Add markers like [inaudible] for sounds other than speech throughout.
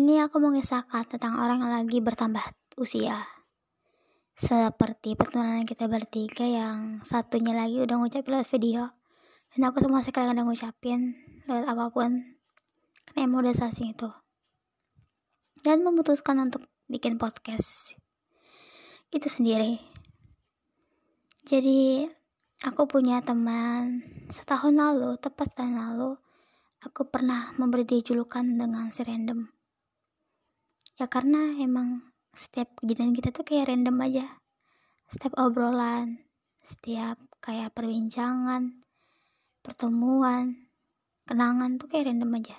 Ini aku mengisahkan tentang orang yang lagi bertambah usia. Seperti pertemanan kita bertiga yang satunya lagi udah ngucapin lewat video. Dan aku sama sekali ada ngucapin lewat apa pun. Karena emang udah sasing itu. Dan memutuskan untuk bikin podcast. Itu sendiri. Jadi aku punya teman setahun lalu, tepat setahun lalu aku pernah memberi dia julukan dengan si random ya karena emang setiap kejadian kita tuh kayak random aja. Setiap obrolan setiap kayak perbincangan pertemuan kenangan tuh kayak random aja.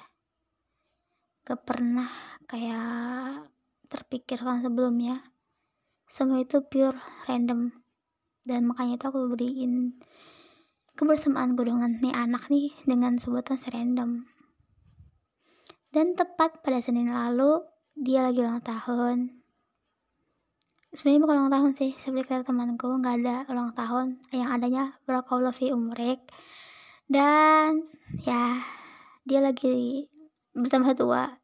Gak pernah kayak terpikirkan sebelumnya. Semua itu pure random. Dan makanya itu aku beriin kebersamaanku dengan nih anak nih dengan sebutan serandom. Dan tepat pada Senin lalu, dia lagi ulang tahun. Sebenarnya bukan ulang tahun sih, seperti kata temanku, nggak ada ulang tahun. Yang adanya barakallahu fi umrek. Dan ya, dia lagi bertambah tua.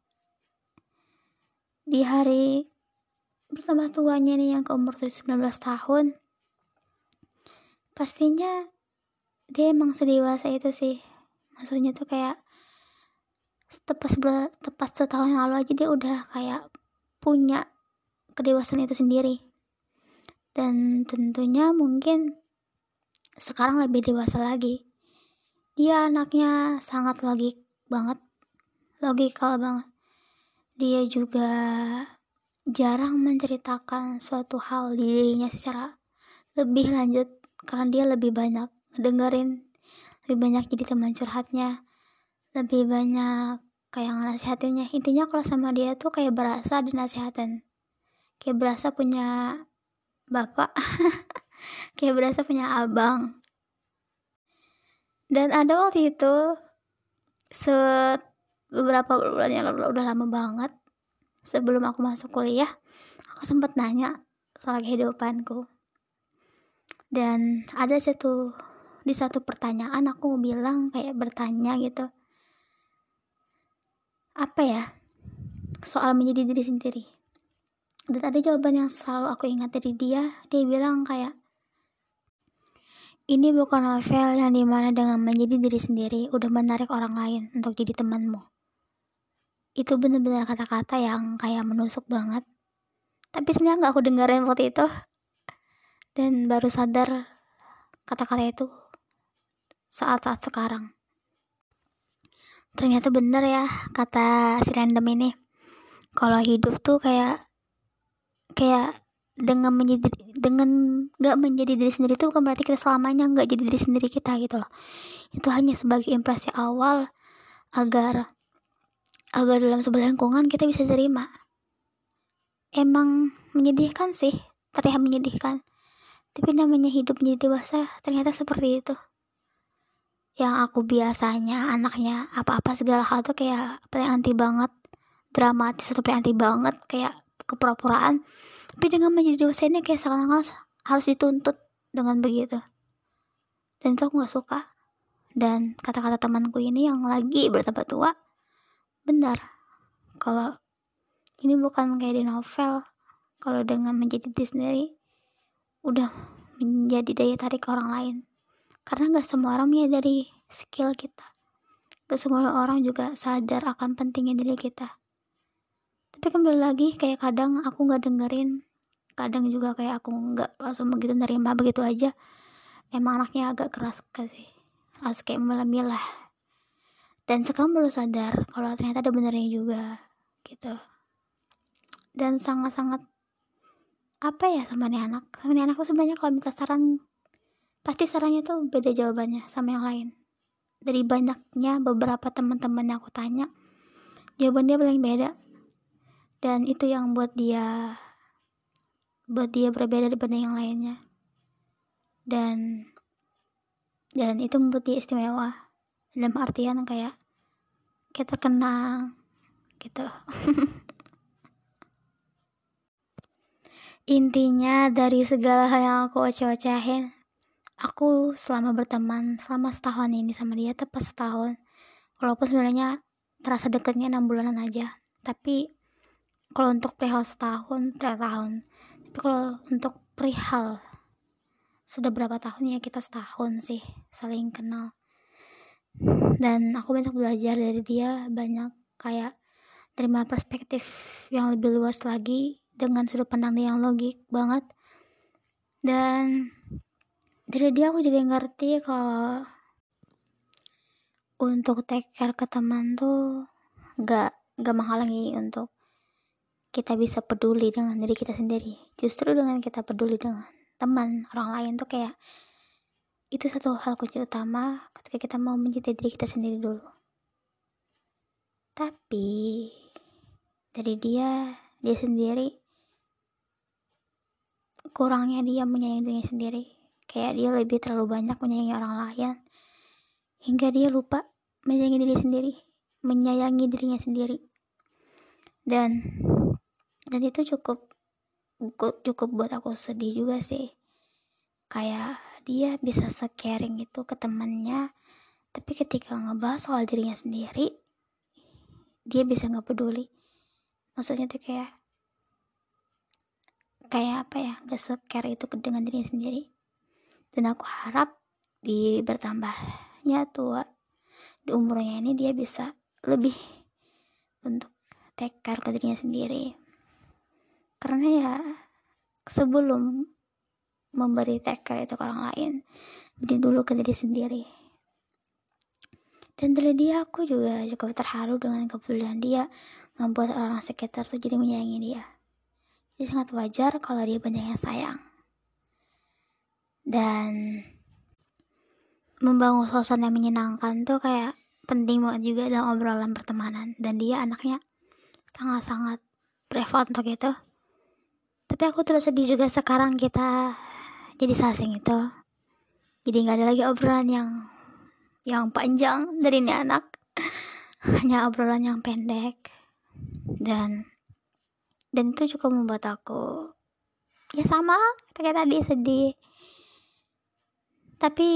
Di hari bertambah tuanya nih yang ke umur 19 tahun, pastinya dia emang sedewasa itu sih maksudnya tuh kayak tepat sebelah tepat setahun yang lalu aja dia udah kayak punya kedewasaan itu sendiri. Dan tentunya mungkin sekarang lebih dewasa lagi. Dia anaknya sangat logik banget logikal banget. Dia juga jarang menceritakan suatu hal di dirinya secara lebih lanjut karena dia lebih banyak dengerin lebih banyak jadi teman curhatnya lebih banyak kayak nasihatinnya intinya kalau sama dia tuh kayak berasa dinasihatin kayak berasa punya bapak [laughs] kayak berasa punya abang. Dan ada waktu itu set beberapa bulan yang lalu udah lama banget sebelum aku masuk kuliah aku sempat nanya soal kehidupanku. Dan ada satu di satu pertanyaan aku bilang kayak bertanya gitu apa ya soal menjadi diri sendiri. Dan ada jawaban yang selalu aku ingat dari dia. Dia bilang kayak ini bukan novel yang di mana dengan menjadi diri sendiri udah menarik orang lain untuk jadi temanmu. Itu bener-bener kata-kata yang kayak menusuk banget. Tapi sebenarnya nggak aku dengerin waktu itu. Dan baru sadar kata-kata itu saat-saat sekarang. Ternyata bener ya kata si random ini. Kalau hidup tuh kayak kayak dengan menjadi dengan nggak menjadi diri sendiri itu bukan berarti kita selamanya nggak jadi diri sendiri kita gitu. Itu hanya sebagai impresi awal agar agar dalam sebuah lingkungan kita bisa terima. Emang menyedihkan sih, terlihat menyedihkan. Tapi namanya hidup menjadi dewasa ternyata seperti itu yang aku biasanya anaknya apa-apa segala hal tuh kayak paling anti banget dramatis atau paling anti banget kayak kepura-puraan. Tapi dengan menjadi ini kayak seakan-akan harus dituntut dengan begitu. Dan itu aku gak suka. Dan kata-kata temanku ini yang lagi bertambah tua benar kalau ini bukan kayak di novel kalau dengan menjadi diri sendiri udah menjadi daya tarik orang lain karena gak semua orang menyadari skill kita. Gak semua orang juga sadar akan pentingnya diri kita. Tapi kembali lagi kayak kadang aku gak dengerin kadang juga kayak aku gak langsung begitu nerima begitu aja emang anaknya agak keras sih. Langsung kayak memilah-milah. Dan sekarang baru sadar kalau ternyata ada benernya juga gitu. Dan sangat-sangat apa ya sama nih anak. Sama nih anak sebenarnya kalau minta saran pasti sarannya tuh beda jawabannya sama yang lain. Dari banyaknya beberapa teman-teman yang aku tanya jawaban dia paling beda. Dan itu yang buat dia buat dia berbeda dibanding yang lainnya. Dan dan itu membuat dia istimewa. Dalam artian kayak kayak terkenang gitu. [laughs] Intinya dari segala hal yang aku oceh-ocehin aku selama berteman selama setahun ini sama dia tepat setahun. Walaupun sebenarnya terasa deketnya enam bulanan aja. Tapi kalau untuk perihal setahun per tahun. Tapi kalau untuk perihal sudah berapa tahun ya kita setahun sih saling kenal. Dan aku banyak belajar dari dia banyak kayak terima perspektif yang lebih luas lagi dengan sudut pandang yang logik banget. Dan dari dia aku jadi ngerti kalau untuk take care ke teman tuh gak gak menghalangi untuk kita bisa peduli dengan diri kita sendiri. Justru dengan kita peduli dengan teman orang lain tuh kayak itu satu hal kunci utama ketika kita mau mencintai diri kita sendiri dulu. Tapi dari dia dia sendiri kurangnya dia menyayangi dirinya sendiri kayak dia lebih terlalu banyak menyayangi orang lain. Hingga dia lupa menyayangi diri sendiri menyayangi dirinya sendiri. Dan dan itu cukup cukup buat aku sedih juga sih. Kayak dia bisa se-caring itu ke temannya tapi ketika ngebahas soal dirinya sendiri dia bisa nggak peduli. Maksudnya tuh kayak kayak apa ya nggak se-care itu dengan dirinya sendiri dan aku harap di bertambahnya tua di umurnya ini dia bisa lebih untuk take care ke dirinya sendiri. Karena ya sebelum memberi care itu ke orang lain beri dulu ke diri sendiri. Dan dari dia aku juga cukup terharu dengan kepedulian dia membuat orang sekitar tuh jadi menyayangi dia. Jadi sangat wajar kalau dia banyak yang sayang dan membangun suasana yang menyenangkan tuh kayak penting banget juga dalam obrolan pertemanan. Dan dia anaknya sangat-sangat prefer untuk itu. Tapi aku terus sedih juga sekarang kita jadi sasing itu. Jadi nggak ada lagi obrolan yang yang panjang dari ini anak. [laughs] Hanya obrolan yang pendek. Dan dan itu cukup membuat aku ya sama kayak tadi sedih tapi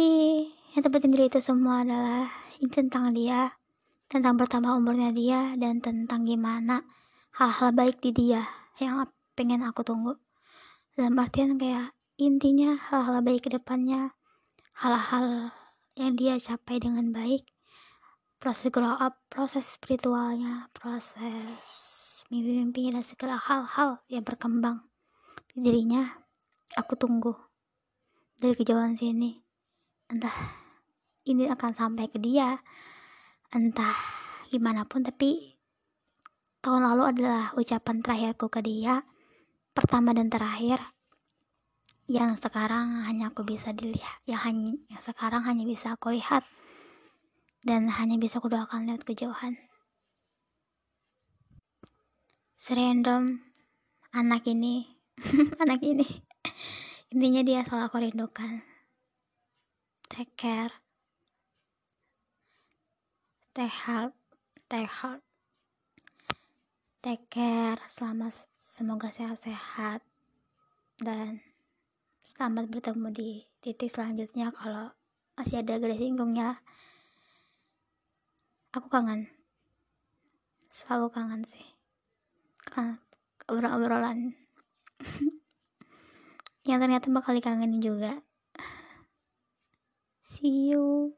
yang terpenting dari itu semua adalah ini tentang dia tentang pertama umurnya dia dan tentang gimana hal-hal baik di dia yang pengen aku tunggu. Dalam artian kayak intinya hal-hal baik ke depannya hal-hal yang dia capai dengan baik proses grow up proses spiritualnya proses mimpi-mimpi dan segala hal-hal yang berkembang. Jadinya aku tunggu dari kejauhan sini entah ini akan sampai ke dia entah gimana pun tapi tahun lalu adalah ucapan terakhirku ke dia pertama dan terakhir yang sekarang hanya aku bisa dilihat yang hanya yang sekarang hanya bisa aku lihat dan hanya bisa aku doakan lihat kejauhan. Serandom anak ini [laughs] anak ini. Intinya dia selalu aku rindukan take care take heart take heart take care selama semoga sehat-sehat dan Selamat bertemu di titik selanjutnya kalau masih ada garis singgungnya. Aku kangen. Selalu kangen sih. Kan obrolan-obrolan [laughs] yang ternyata bakal dikangenin juga. 哟